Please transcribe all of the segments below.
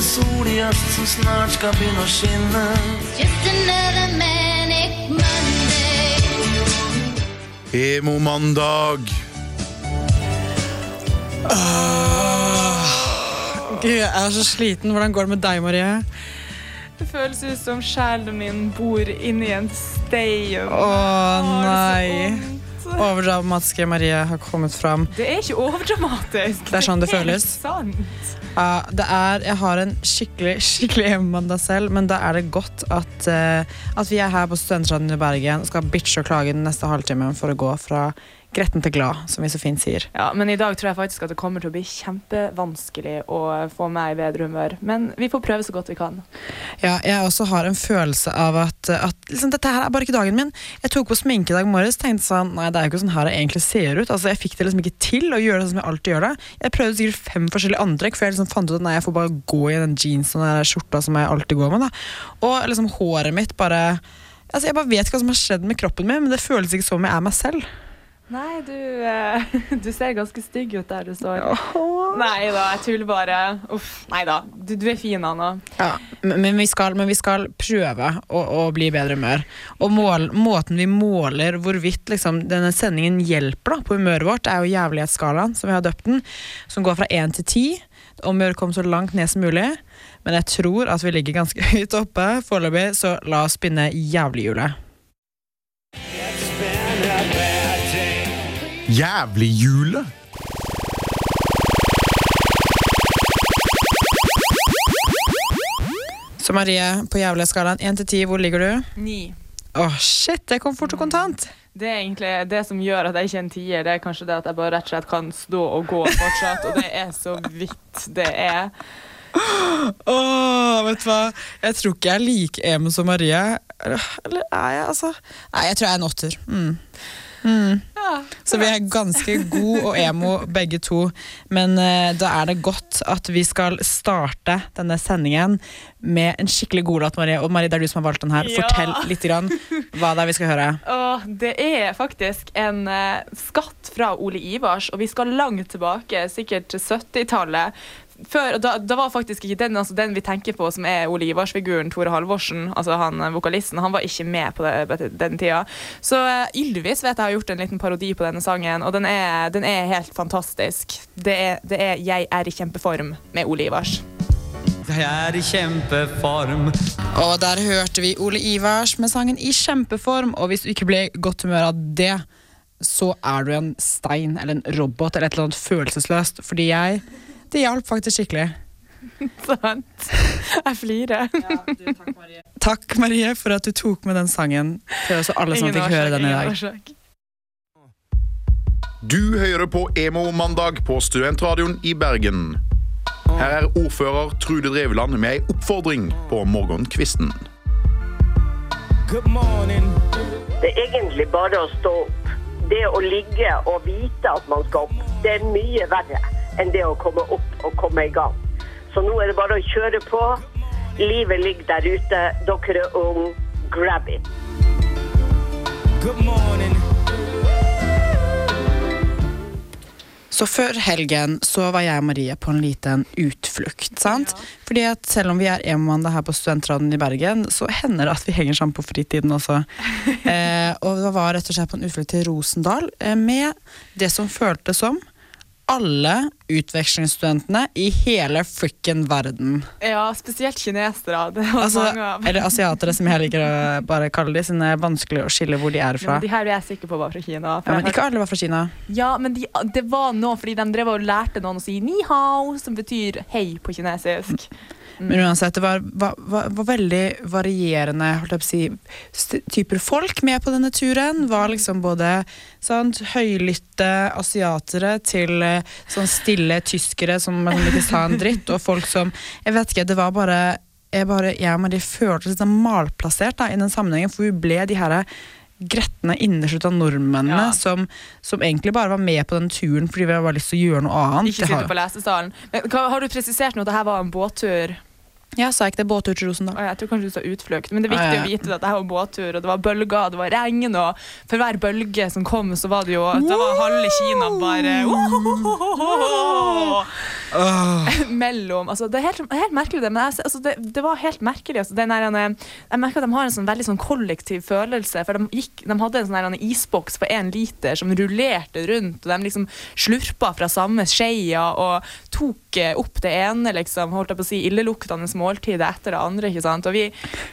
en sol i øst som snart skal begynne å skinne. Just another manic Monday. Emo-mandag. Gud, jeg er så sliten. Hvordan går det med deg, Marie? Det føles ut som sjelen min bor inni en stein. Å nei. Overdramatiske Marie har kommet fram. Det er ikke overdramatisk. Det er sånn det helt føles. Sant. Ja, det er, jeg har en skikkelig skikkelig mandag selv, men da er det godt at, uh, at vi er her på Studentradioen i Bergen og skal bitche og klage den neste halvtimen for å gå fra gretten til glad, som vi så fint sier. Ja, men i dag tror jeg faktisk at det kommer til å bli kjempevanskelig å få meg i bedre humør. Men vi får prøve så godt vi kan. Ja, jeg også har en følelse av at, at liksom, dette her er bare ikke dagen min. Jeg tok på sminke i dag morges tenkte sånn, nei, det er jo ikke sånn her det egentlig ser ut. Altså, jeg fikk det liksom ikke til å gjøre det sånn som jeg alltid gjør det. Jeg prøvde sikkert fem forskjellige antrekk før jeg liksom fant ut at nei, jeg får bare gå i den jeansen og den skjorta som jeg alltid går med. Da. Og liksom håret mitt bare Altså, jeg bare vet ikke hva som har skjedd med kroppen min, men det føles ikke som jeg er meg selv. Nei, du, eh, du ser ganske stygg ut der du står. Nei da, jeg tuller bare. Uff, nei da. Du, du er fin, Anna. Ja, men, vi skal, men vi skal prøve å, å bli i bedre humør. Og mål, måten vi måler hvorvidt liksom, denne sendingen hjelper da, på humøret vårt, er jo jævlighetsskalaen, som vi har døpt den, som går fra én til ti. Om vi kommer så langt ned som mulig. Men jeg tror at vi ligger ganske høyt oppe foreløpig, så la oss spinne jævlighjulet. Jævlig-hjulet. Så Marie, på jævlighetsskalaen 1 til 10, hvor ligger du? Ni. Åh, shit, det kom fort og kontant. Det er egentlig det som gjør at jeg ikke er en tier, det er kanskje det at jeg bare rett og slett kan stå og gå fortsatt, og det er så vidt det er. Åh, vet du hva? Jeg tror ikke jeg er like emo som Marie. Eller eller er jeg, altså? Nei, jeg tror jeg er en åtter. Mm. Mm. Så vi er ganske god og emo begge to. Men uh, da er det godt at vi skal starte denne sendingen med en skikkelig god låt, Marie. Og Marie, det er du som har valgt den her. Ja. Fortell litt grann hva det er vi skal høre. Åh, det er faktisk en uh, skatt fra Ole Ivars, og vi skal langt tilbake, sikkert til 70-tallet. Før, da, da var faktisk ikke den, altså den vi tenker på som er Ole Ivars-figuren, Tore Halvorsen, altså han eh, vokalisten, han var ikke med på det, den tida. Så eh, Ylvis vet jeg har gjort en liten parodi på denne sangen, og den er, den er helt fantastisk. Det er, det er 'Jeg er i kjempeform' med Ole Ivars. Jeg er i kjempeform. Og der hørte vi Ole Ivars med sangen I kjempeform. Og hvis du ikke ble i godt humør av det, så er du en stein eller en robot eller et eller annet følelsesløst. Fordi jeg Det hjalp faktisk skikkelig. Sant? Jeg flirer. Takk, Marie, for at du tok med den sangen til oss og alle som fikk høre den i dag. årsak. Du hører på Emo-mandag på Studentradioen i Bergen. Her er ordfører Trude Drevland med ei oppfordring på morgenkvisten. Det er egentlig bare å stå opp. Det å ligge og vite at man skal opp, det er mye verre enn det å komme opp og komme i gang. Så nå er det bare å kjøre på. Livet ligger der ute. Dere er unge. Grab it. Så før helgen så var jeg og Marie på en liten utflukt. sant? Fordi at selv om vi er emo-mandag her på Studentradioen i Bergen, så hender det at vi henger sammen på fritiden også. Eh, og det var rett og slett på en utflukt til Rosendal eh, med det som føltes som alle utvekslingsstudentene i hele frikken verden. Ja, spesielt kinesere. Altså, eller asiatere, som jeg liker å bare kalle de, siden det er vanskelig å skille hvor de er fra. Ja, de her er jeg sikker på var fra Kina. Ja, men ikke alle var fra Kina. Ja, men de, det var noe fordi de drev og lærte noen å si ni hao, som betyr hei på kinesisk. Men uansett, det var, var, var, var veldig varierende si, typer folk med på denne turen. Var liksom både sant, høylytte asiatere til eh, sånn stille tyskere som ikke sa en dritt, og folk som Jeg vet ikke, det var bare jeg, bare, jeg og Marie følte sånn malplassert da, i den sammenhengen, for vi ble de her gretne innerslutta nordmennene Ja. som, som egentlig bare var med på den turen fordi vi hadde lyst til å gjøre noe annet. Ikke sitte på lesesalen. Men, har du presisert nå at dette var en båttur? Ja, sa jeg ikke det? Båttur til Rosendal. Jeg tror kanskje du sa utflukt, men det er viktig Ja, ja. å vite at dette var båttur, og det var bølger, og det var regn, og for hver bølge som kom, så var det jo Da var halve Kina bare mellom altså, Det er helt, helt merkelig, det, men jeg, altså, det, det var helt merkelig. Altså, den der, eh, jeg merker at de har en sånn veldig sånn kollektiv følelse. For de, gikk, de hadde en sånn der, isboks på én liter som rullerte rundt, og de liksom slurpa fra samme skeia og tok eh, opp det ene liksom, holdt jeg på å si, illeluktende måltidet etter det andre. ikke sant? Og vi,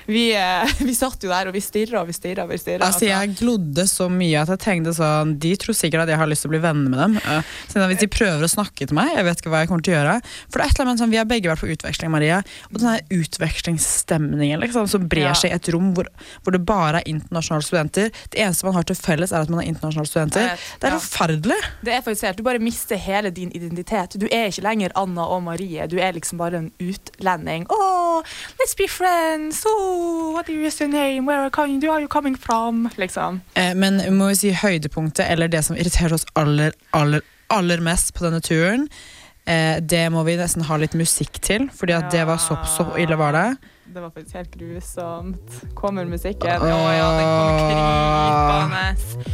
vi, eh, vi satt jo der, og vi stirra og vi stirra. Altså, jeg glodde så mye at jeg tenkte sånn De tror sikkert at jeg har lyst til å bli venner med dem. Uh, så hvis de prøver å snakke til meg, jeg vet ikke hva jeg kommer til å gjøre. For det er et eller annet sånn, Vi har begge vært på utveksling, Maria. Og den der utvekslingsstemningen liksom, som brer seg i et rom hvor, hvor det bare er internasjonale studenter. Det eneste man har til felles, er at man er internasjonale studenter. Det er forferdelig. Det er faktisk helt, Du bare mister hele din identitet. Du er ikke lenger Anna og Marie. Du er liksom bare en utlending. Oh, let's be friends. Oh, what is your name? Where are you, coming from? Liksom. Eh, men må vi si høydepunktet, eller det som irriterer oss aller, aller, aller mest på denne turen, eh, det må vi nesten ha litt musikk til, fordi at det var så, så ille var det. Det var faktisk helt grusomt. Kommer musikken? Å ja, den kommer krypende.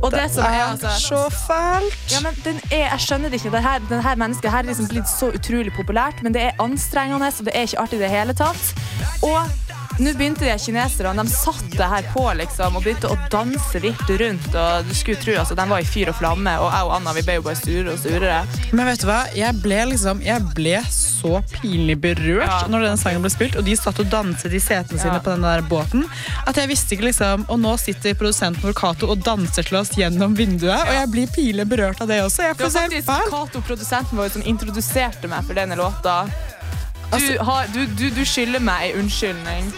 Og det som er altså så fælt. Ja, men den er, jeg skjønner det ikke. Det denne her mennesket her er liksom blitt så utrolig populært, men det er anstrengende, og det er ikke artig i det hele tatt. Og nå begynte de kineserne, de satte her på liksom, og begynte å danse vilt rundt. Og du skulle tro, altså, De var i fyr og flamme, og jeg og Anna vi ble jo bare surere og surere. Men vet du hva? Jeg ble liksom Jeg ble så pinlig berørt Ja. når denne sangen ble spilt, og de satt og danset i setene sine Ja. på den der båten, at jeg visste ikke liksom Og nå sitter produsenten vår Cato og danser til oss gjennom vinduet, og jeg blir pinlig berørt av det også. Det var faktisk. Cato, produsenten vår, som introduserte meg for denne låta. Du, Altså- har, du, du, du skylder meg unnskyldning.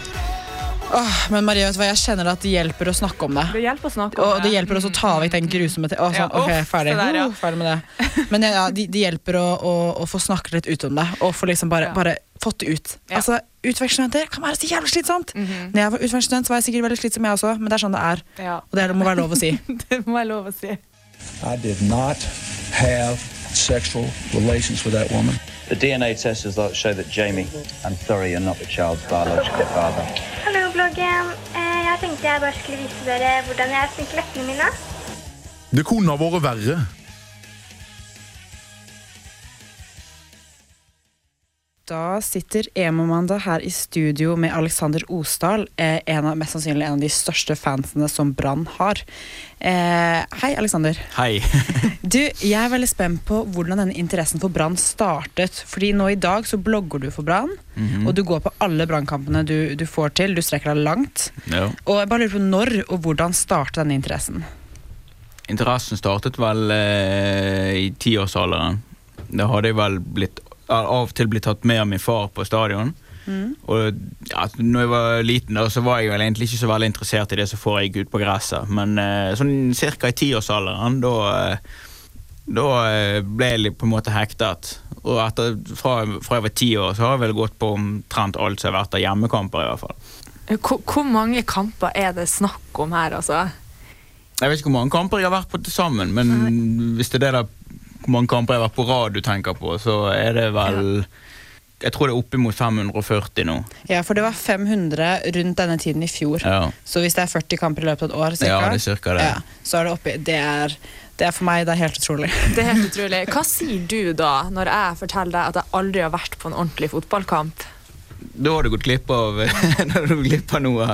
Åh, men Marie, vet du hva? jeg kjenner at det hjelper å snakke om det. Det hjelper å snakke om Og det hjelper også å ta vekk den grusomme te- Å, Ja, sånn, ok, uff, ferdig. det der, ja. Uh, ferdig med det. Men ja, de, de hjelper å, å, å få snakket litt ut om det, og få liksom bare, Ja. bare fått det ut. Ja. Altså, Utvekslingsstudenter kan være så jævlig slitsomt! Mhm. Når jeg var utvekslingsstudent, så var jeg sikkert veldig slitsom, jeg også, men det er sånn det er. Ja. Og det må være lov å si. Det må jeg lov å si. I did not have sexual relations with that woman. The DNA test results show that Jamie, I'm sorry you're not the child's biological father. Hallo, bloggen. Eh, Jeg tenkte jeg bare skulle vise dere hvordan jeg sminker leppene mine. Det kunne ha vært verre. Da sitter Emo-Manda her i studio med Alexander Osdal, eh, en av, mest sannsynlig en av de største fansene som Brann har. Eh, hei, Alexander. Hei. Du, jeg er veldig spent på hvordan denne interessen for Brann startet. Fordi nå i dag så blogger du for Brann, Mhm. og du går på alle Brannkampene du, du får til. Du strekker deg langt. Ja. Og jeg bare lurer på når og hvordan startet denne interessen? Interessen startet vel eh, i tiårsalderen. Da hadde jeg vel blitt av og til blitt tatt med av min far på stadion. Og ja, når jeg var liten, da, så var jeg vel egentlig ikke så veldig interessert i det som foregikk ute på gresset. Men eh, sånn cirka i tiårsalderen, da, eh, da eh, ble jeg på en måte hektet. Og etter, fra, fra jeg var ti år, så har jeg vel gått på omtrent alt som har vært av hjemmekamper. i hvert fall. Hvor, hvor mange kamper er det snakk om her, altså? Jeg vet ikke hvor mange kamper jeg har vært på til sammen, men hvis det er det der hvor mange kamper jeg har vært på rad du tenker på, så er det vel Jeg tror det er oppimot 540 nå. Ja, for det var 500 rundt denne tiden i fjor. Ja, Så hvis det er 40 kamper i løpet av et år, cirka, ja det er cirka det. ja, så er det oppi det er, det er for meg det er helt utrolig. Det er helt utrolig. Hva sier du da, når jeg forteller deg at jeg aldri har vært på en ordentlig fotballkamp? Da har du gått glipp av, glipp av noe.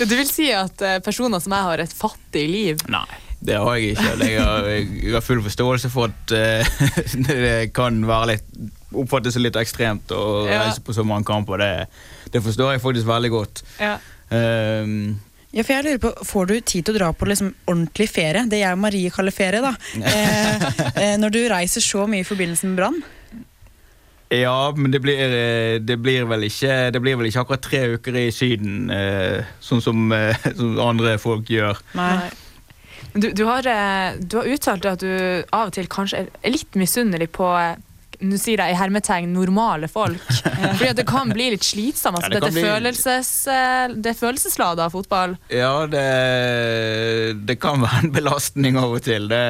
Ja, Du vil si at eh, personer som jeg har et fattig liv Nei, det har jeg ikke. Jeg har, jeg har full forståelse for at uh, det kan være litt oppfattes litt ekstremt å Ja. reise på så mange kamper. Det, det forstår jeg faktisk veldig godt. ja. Um, Ja, for jeg lurer på, Får du tid til å dra på liksom ordentlig ferie? Det jeg og Marie kaller ferie. da eh, eh, Når du reiser så mye i forbindelse med brann? Ja, men det blir, eh, det blir vel ikke Det blir vel ikke akkurat tre uker i Syden, eh, sånn som, eh, som andre folk gjør. Nei. Du, du, har, eh, du har uttalt at du av og til kanskje er- litt misunnelig på eh, nå sier jeg i hermetegn normale folk. Fordi at det kan bli litt slitsomt. Altså, Ja, det dette bli- følelses, eh, det er følelseslada fotball. Ja, det, det kan være en belastning av og til. Det,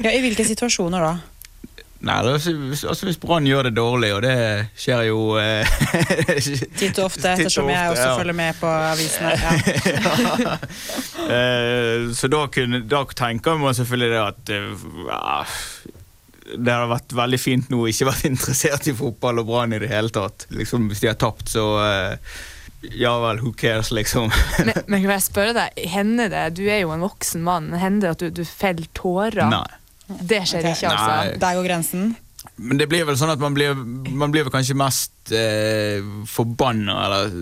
Ja, I hvilke situasjoner da? Nei, altså, hvis- altså Hvis Brann gjør det dårlig, og det skjer jo eh, Titt og ofte, ettersom jeg også ja. følger med på avisene. Ja. Eh, Så da, kunne, da tenker man selvfølgelig det at eh, det hadde vært veldig fint nå å ikke vært interessert i fotball og Brann i det hele tatt. Liksom, hvis de har tapt, så eh, ja vel, who cares, liksom. Men, men kan jeg spørre deg, hender det, du er jo en voksen mann, hender det at du, du feller tårer? Nei. Det skjer ikke, altså? Nei. Der går grensen. Men det blir vel sånn at man blir, man blir vel kanskje mest eh, forbanna eller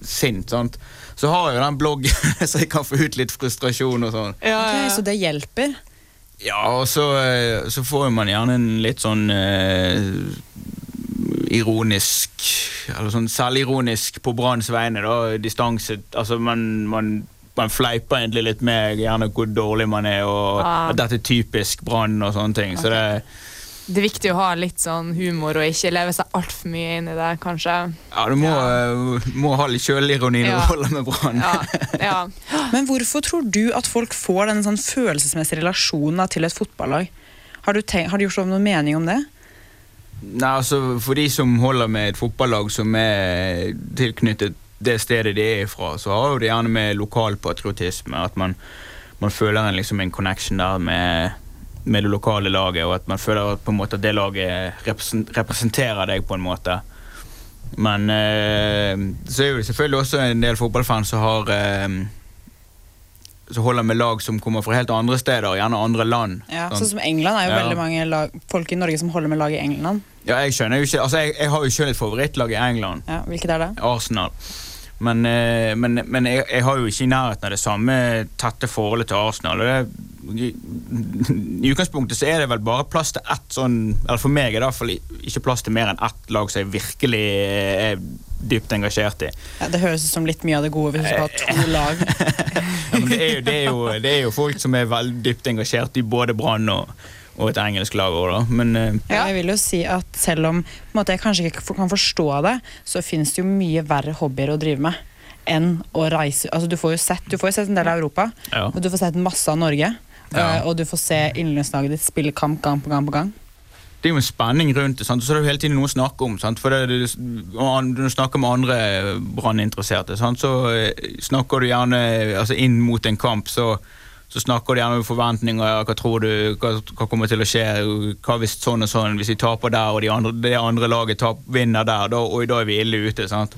sint. sant? Så har jeg jo den bloggen, så jeg kan få ut litt frustrasjon og sånn. Ok, så det hjelper. Ja, og så, eh, så får man gjerne en litt sånn eh, ironisk Eller sånn selvironisk på Branns vegne, da. Distanse. Altså, man, man, man fleiper egentlig litt med gjerne hvor dårlig man er, og Ah. at dette er typisk Brann og sånne ting. Så det Det er viktig å ha litt sånn humor og ikke leve seg altfor mye inn i det, kanskje. Ja, du må, ja. må ha litt sjølironi når Ja. du holder med Brann. Ja. Men hvorfor tror du at folk får den sånn følelsesmessige relasjonen til et fotballag? Har du, tenkt, har du gjort noen mening om det? Nei, altså For de som holder med et fotballag som er tilknyttet det stedet de er ifra, så har jo det gjerne med lokalpatriotisme. At man, man føler en, liksom, en connection der med, med det lokale laget, og at man føler at, på en måte, at det laget representerer deg på en måte. Men eh, så er det selvfølgelig også en del fotballfans som har eh, som holder med lag som kommer fra helt andre steder, gjerne andre land. Ja, Sånn- sånn som England er jo Ja. veldig mange lag, folk i Norge som holder med lag i England. Ja, jeg skjønner jo ikke Altså, jeg, jeg har jo selv et favorittlag i England. Ja, hvilket er det? Arsenal. Men, eh, men, men jeg, jeg har jo ikke i nærheten av det samme tette forholdet til Arsenal. Og det, i, utgangspunktet så er det vel bare plass til ett sånn Eller for meg er det i hvert fall ikke plass til mer enn ett lag som jeg virkelig er dypt engasjert i. Ja, det høres ut som litt mye av det gode hvis du skal ha to lag. Ja, men det, er jo, det, er jo, det er jo folk som er veldig dypt engasjert i både Brann og, og et engelsk lag. òg, da. Men uh, Ja. Jeg vil jo si at selv om på en måte, jeg kanskje ikke kan forstå det, så finnes det jo mye verre hobbyer å drive med enn å reise. Altså, du, får jo sett, du får jo sett en del av Europa, Ja. og du får sett masse av Norge. Ja. eh, Og du får se innlandslaget ditt spille kamp gang på gang på gang. det er jo en spenning rundt det, sant? og så er det jo hele tiden noe å snakke om. Sant? For det, det, Når du snakker med andre branninteresserte, så eh, snakker du gjerne altså inn mot en kamp. så så snakker de gjerne om forventninger. Hva tror du, hva, hva kommer til å skje? Hva hvis sånn og sånn? Hvis de taper der, og de andre, det andre laget tap, vinner der, da, og da er vi ille ute. sant?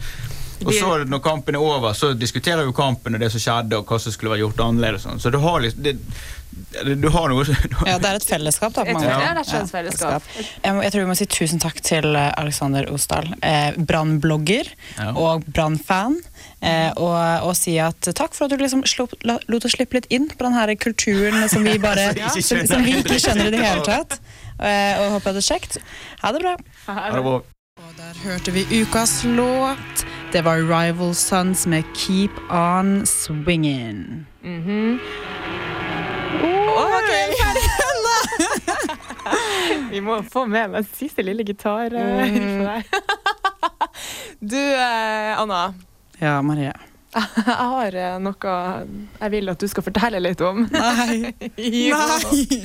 Og så Når kampen er over, så diskuterer jo kampen og det som skjedde, og hva som skulle vært gjort annerledes. Sånn. Så du har liksom det, Du har noe Ja, det er et fellesskap, da. på mange det er et fellesskap. Jeg, tror vi må si tusen takk til eh, Alexander Osdal, eh, Brann-blogger Ja. og Brann-fan. Eh, og, og si at takk for at du liksom lot oss slippe litt inn på den her kulturen som vi bare Som som, vi ikke skjønner i det hele tatt. Eh, og håper det er kjekt. Ha det bra. Ha det bra. Og der hørte vi ukas låt. Det var Rival Sons med Keep On Swingin'. Mhm. Vi må få med den siste lille gitar Mm. for deg. Du, eh, Anna. Ja, Marie. Jeg har eh, noe jeg vil at du skal fortelle litt om. Nei. Nei.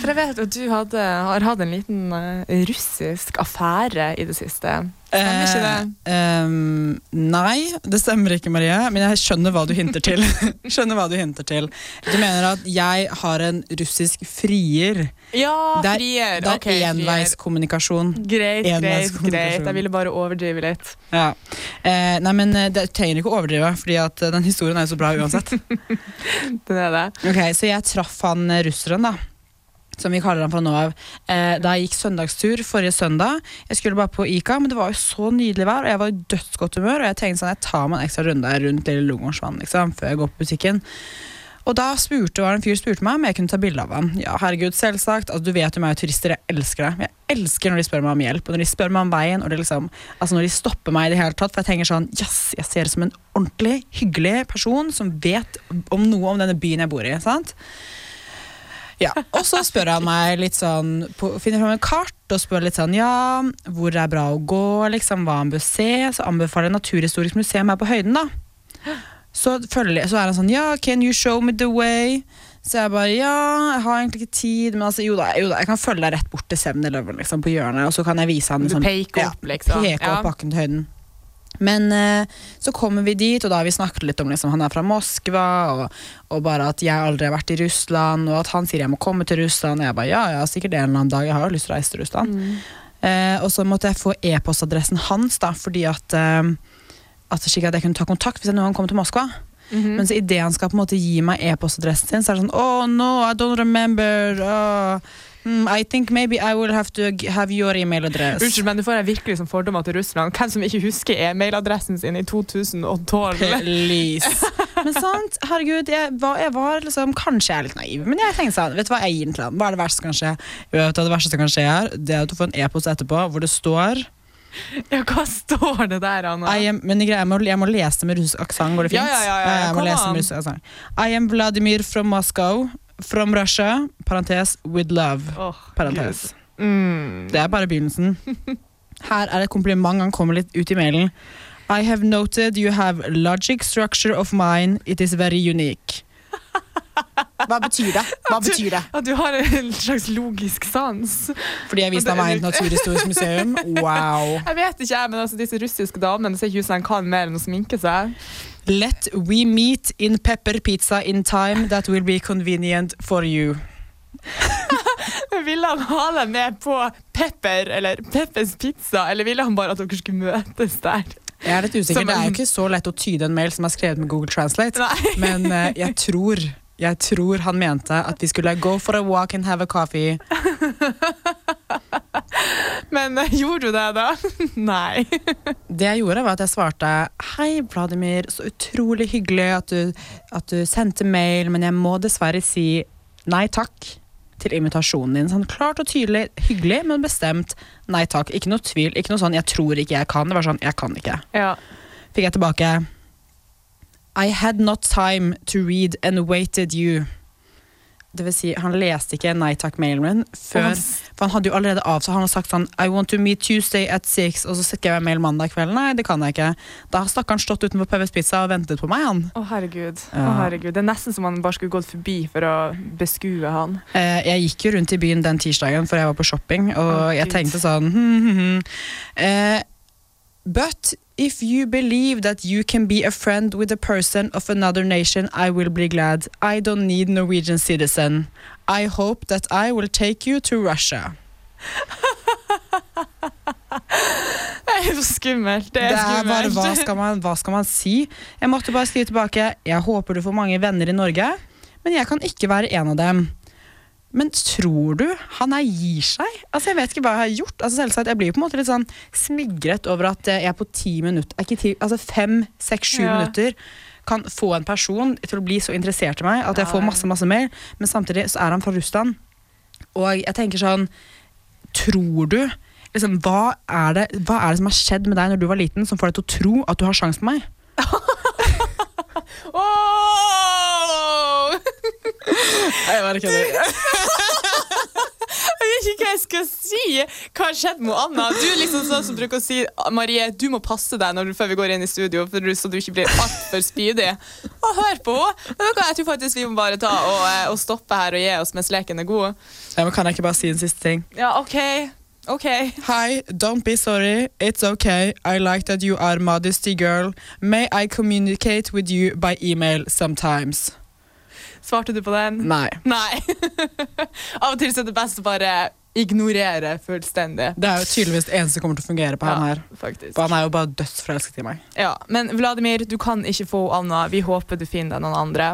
For jeg vet at du hadde, har hatt en liten eh, russisk affære i det siste. Stemmer ikke det? Eh, ehm, nei, det stemmer ikke, Marie. Men jeg skjønner hva du hinter til. skjønner hva Du hinter til. Du mener at jeg har en russisk frier. Ja, Det er, frier. det er okay, enveiskommunikasjon. Greit, greit, greit. Jeg ville bare overdrive litt. Ja. Eh, nei, men eh, det trenger ikke å overdrive, Fordi at den historien er jo så bra uansett. Den er det. Ok, Så jeg traff han russeren, da. Som vi kaller han fra nå av. Eh, da jeg gikk søndagstur forrige søndag. Jeg skulle bare på Ica, men det var jo så nydelig vær, og jeg var i dødsgodt humør. Og jeg tenkte sånn, jeg tar meg en ekstra runde rundt Lille Lungårdsvann liksom, før jeg går på butikken. Og da spurte, var det en fyr spurte meg om jeg kunne ta bilde av han. Ja, herregud, selvsagt. Altså, du vet jo meg og turister, jeg elsker det. Jeg elsker når de spør meg om hjelp, og når de spør meg om veien, og det liksom, altså når de stopper meg i det hele tatt. For jeg tenker sånn, yes, jeg ser ut som en ordentlig, hyggelig person som vet om noe om denne byen jeg bor i. sant? Ja, Og så spør han meg litt sånn på, Finner fram et kart og spør litt sånn Ja, hvor er bra å gå, liksom, hva han bør se. Så anbefaler jeg Naturhistorisk museum her på høyden, da. Så, følger, så er han sånn Ja, can you show me the way? Så jeg bare Ja, jeg har egentlig ikke tid, men altså, jo da, jo da jeg kan følge deg rett bort til 7-Eleven liksom, på hjørnet, og så kan jeg vise han Du sånn, peker opp, liksom. Peke Ja. opp bakken til høyden. Men eh, så kommer vi dit, og da har vi snakket litt om liksom, han er fra Moskva, og, og bare at jeg aldri har vært i Russland, og at han sier jeg må komme til Russland. Og jeg bare ja, ja, sikkert en eller annen dag, jeg har jo lyst til å reise til Russland. Eh, og så måtte jeg få e-postadressen hans, da, fordi at, eh, at slik at jeg kunne ta kontakt hvis jeg noen gang kom til Moskva. Men så idet han skal på en måte gi meg e-postadressen sin, så er det sånn Oh no, I don't remember. Oh, hmm, I think maybe I will have to have your email address. Unnskyld, men du får virkelig som fordommer til Russland. Hvem som ikke husker e-mailadressen sin i 2012? Please. Men sant, herregud, jeg var, jeg var liksom Kanskje jeg er litt naiv, men jeg tenkte sånn Vet du hva jeg gir til ham? Hva er det verste som kan skje? Vet du hva det verste som kan skje her, det er at du får en e-post etterpå hvor det står Ja, hva står det der, Anna? I am, men jeg må, jeg må lese det med russisk aksent, går det Ja, fint? ja, ja, ja, jeg må lese med russisk aksent. I am Vladimir from Moscow, from Russia, parentes, with love, parentes. Mm. Det er bare begynnelsen. Her er et kompliment han kommer litt ut i mailen. I have noted you have logic structure of mine, It is very unique. Hva betyr det? Hva betyr det? At du har en slags logisk sans. Fordi jeg viste deg veien til Naturhistorisk museum? Wow. Jeg vet ikke, men altså, disse russiske damene ser ikke ut som de kan mer enn å sminke seg. Let we meet in pepper pizza in time that will be convenient for you. Ville han ha deg med på Pepper eller Peppers pizza, eller ville han bare at dere skulle møtes der? Jeg er litt usikker. Som Det er jo ikke så lett å tyde en mail som er skrevet med Google Translate, Nei. men uh, jeg tror jeg tror han mente at vi skulle go for a walk and have a coffee. Men eh, gjorde du det, da? Nei. Det jeg gjorde, var at jeg svarte Hei, Vladimir, så utrolig hyggelig at du, at du sendte mail, men jeg må dessverre si nei takk til invitasjonen din. Sånn klart og tydelig, hyggelig, men bestemt nei takk. Ikke noe tvil, ikke noe sånn 'jeg tror ikke jeg kan'. Det var sånn 'jeg kan ikke'. Ja. Fikk jeg tilbake I had not time to read and waited you. Det vil si, han leste ikke nei takk-mailen min før han For han hadde jo allerede av, så han hadde sagt sånn I want to meet Tuesday at six, og så skrev jeg mail mandag kveld. Nei, det kan jeg ikke. Da har stakkaren stått utenfor PVs Pizza og ventet på meg, han. Å, herregud. Ja. herregud. Det er nesten som han bare skulle gått forbi for å beskue han. Eh, jeg gikk jo rundt i byen den tirsdagen for jeg var på shopping, og oh, jeg tenkte sånn hm, hm, hm. Eh, But if you believe that you can be a friend with a person of another nation, I will be glad. I don't need Norwegian citizen. I hope that I will take you to Russia. Det er jo skummelt. Det er, Det er bare, hva skal, man, hva skal man si? Jeg måtte bare skrive tilbake Jeg håper du får mange venner i Norge, men jeg kan ikke være en av dem. Men tror du han her gir seg? Altså Jeg vet ikke hva jeg har gjort. Altså selvsagt, Jeg blir på en måte litt sånn smigret over at jeg på ti minutter Ikke ti, altså fem, seks, sju Ja. minutter kan få en person til å bli så interessert i meg at jeg får masse masse mail, men samtidig så er han fra Russland. Og jeg tenker sånn Tror du liksom, hva, er det, hva er det som har skjedd med deg når du var liten, som får deg til å tro at du har sjans på meg? Åh! Jeg bare kødder. Jeg vet ikke hva jeg skal si. Hva har skjedd med Anna? Du er liksom sånn som bruker å si Marie, du må passe deg når du, før vi går inn i studio, for du, så du ikke blir altfor spydig. Og hør på henne! Jeg tror faktisk vi må bare ta og, eh, og stoppe her og gi oss mens leken er god. Ja, men kan jeg ikke bare si en siste ting? Ja, OK. OK. Hi, don't be sorry. It's okay. I like that you are modesty girl. May I communicate with you by email sometimes? Svarte du på den? Nei. Nei. Av og til er det best å bare ignorere fullstendig. Det er jo tydeligvis det eneste som kommer til å fungere på han her. faktisk. For han er jo bare dødsforelsket i meg. Ja, Men Vladimir, du kan ikke få Anna. Vi håper du finner deg noen andre.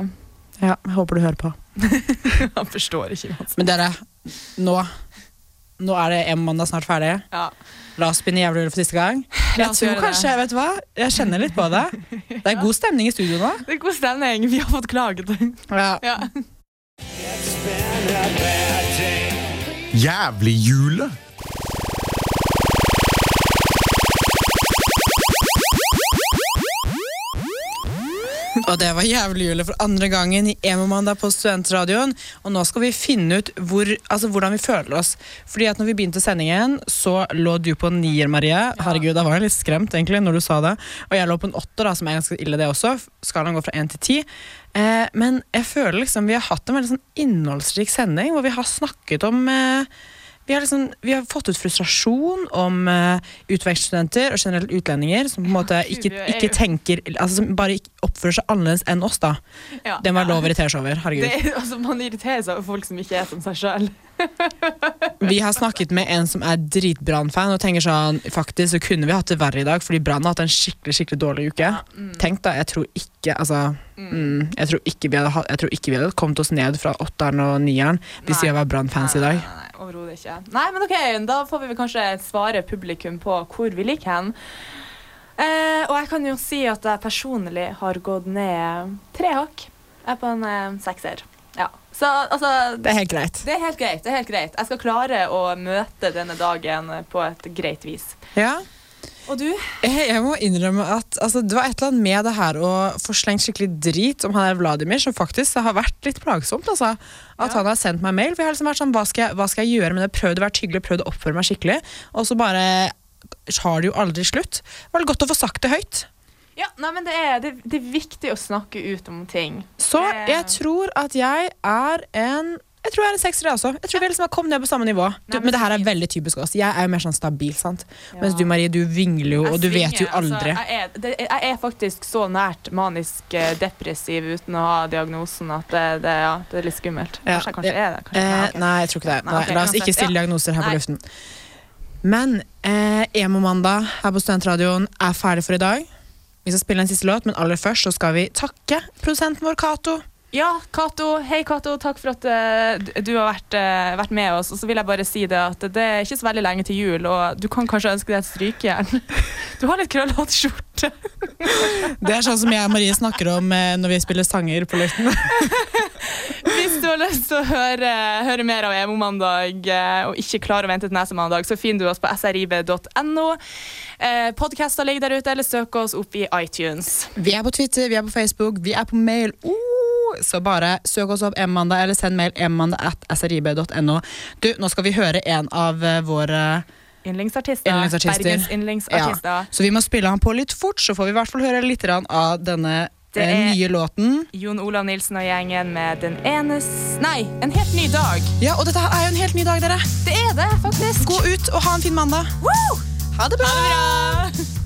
Ja, jeg håper du hører på. Han forstår ikke Altså. Men dere, nå Nå er det en mandag snart ferdig. Ja. La oss spinne jævlig for siste gang. Jeg tror kanskje, vet du hva? Jeg kjenner litt på det. Det er god stemning i studio nå. Det er god stemning. Vi har fått klaget. Ja. Ja. Jævlig jule! Og det var jævlig jule for andre gangen i Emomandag på Studentradioen. Og nå skal vi finne ut hvor, altså, hvordan vi føler oss. Fordi at når vi begynte sendingen, så lå du på en nier, Marie. Herregud, da var jeg litt skremt egentlig når du sa det. Og jeg lå på en åtter, da, som er ganske ille det også. Skalaen går fra én til ti. Eh, men jeg føler liksom vi har hatt en veldig sånn innholdsrik sending, hvor vi har snakket om eh, Vi har, liksom, vi har fått ut frustrasjon om uh, utvekstsstudenter og generelt utlendinger som på en måte ikke, er ikke tenker altså, Som bare oppfører seg annerledes enn oss, da. Ja. Det må være lov å irritere seg over. Herregud. Det, altså, man irriterer seg over folk som ikke er som seg sjøl. Vi har snakket med en som er dritbrannfan og tenker sånn Faktisk så kunne vi hatt det verre i dag, fordi Brann har hatt en skikkelig skikkelig dårlig uke. Tenk da, jeg tror ikke Altså mm, jeg, tror ikke vi hadde, jeg tror ikke vi hadde kommet oss ned fra åtteren og nieren hvis vi var Brann-fans i dag. Nei, overhodet ikke. Nei, men ok, da får vi kanskje svare publikum på hvor vi liker hen. Eh, og jeg kan jo si at jeg personlig har gått ned tre hakk. Jeg er på en eh, sekser. Ja. Så altså Det er helt greit. Det er helt greit. det er helt greit. Jeg skal klare å møte denne dagen på et greit vis. Ja. Og du? Jeg, jeg må innrømme at altså, det var et eller annet med det her å få slengt skikkelig drit om han er Vladimir, som faktisk har vært litt plagsomt. Altså. At han har sendt meg mail. For jeg har liksom vært sånn, hva skal, jeg, hva skal jeg gjøre med det? Prøvd å være hyggelig, prøvd å oppføre meg skikkelig. Og så bare har det jo aldri slutt. Det var godt å få sagt det høyt. Ja, nei, men det er, det, det er viktig å snakke ut om ting. Så jeg tror at jeg er en jeg tror jeg er en sekser, jeg også. Jeg tror vi liksom har kommet ned på samme nivå. Du, men det her er veldig typisk oss. Jeg er jo mer sånn stabil, sant. Mens du Marie, du vingler jo, og du vet jo aldri. Altså, jeg, er, det, jeg er faktisk så nært manisk eh, depressiv uten å ha diagnosen at det, det, ja, det er litt skummelt. Ja, Kanskje jeg kanskje er det. Kanskje, Eh, okay. nei, jeg tror ikke det. Nei, okay, la oss ikke stille ja. diagnoser her på luften. Men eh, Emo-mandag her på Studentradioen er ferdig for i dag. Vi skal spille en siste låt, men aller først så skal vi takke produsenten vår, Cato. Ja, Kato. Hei, Kato. Takk for at uh, du- har vært, uh, vært med oss. Og så vil jeg bare si det at det er ikke så veldig lenge til jul, og du kan kanskje ønske deg et strykejern. Du har litt krøllete skjorte. Det er sånn som jeg og Marie snakker om uh, når vi spiller sanger på luften. Hvis du har lyst til å høre, høre mer av Emo-mandag og ikke klarer å vente til neste mandag, så finner du oss på srib.no. Podkaster ligger der ute, eller søk oss opp i iTunes. Vi er på Twitter, vi er på Facebook, vi er på mail. Oh, så bare søk oss opp M-mandag, eller send mail emmanda at srib.no. Du, nå skal vi høre en av eh, våre Yndlingsartister. Yndlingsartister. Bergens yndlingsartister. Ja. Så vi må spille han på litt fort, så får vi i hvert fall høre litt av denne Det eh, er- nye låten. Jon Olav Nilsen og gjengen med Den enes Nei, En helt ny dag. Ja, og dette er jo en helt ny dag, dere. Det er det, faktisk. Gå ut og ha en fin mandag. Woo! Ha det bra! Ha det bra!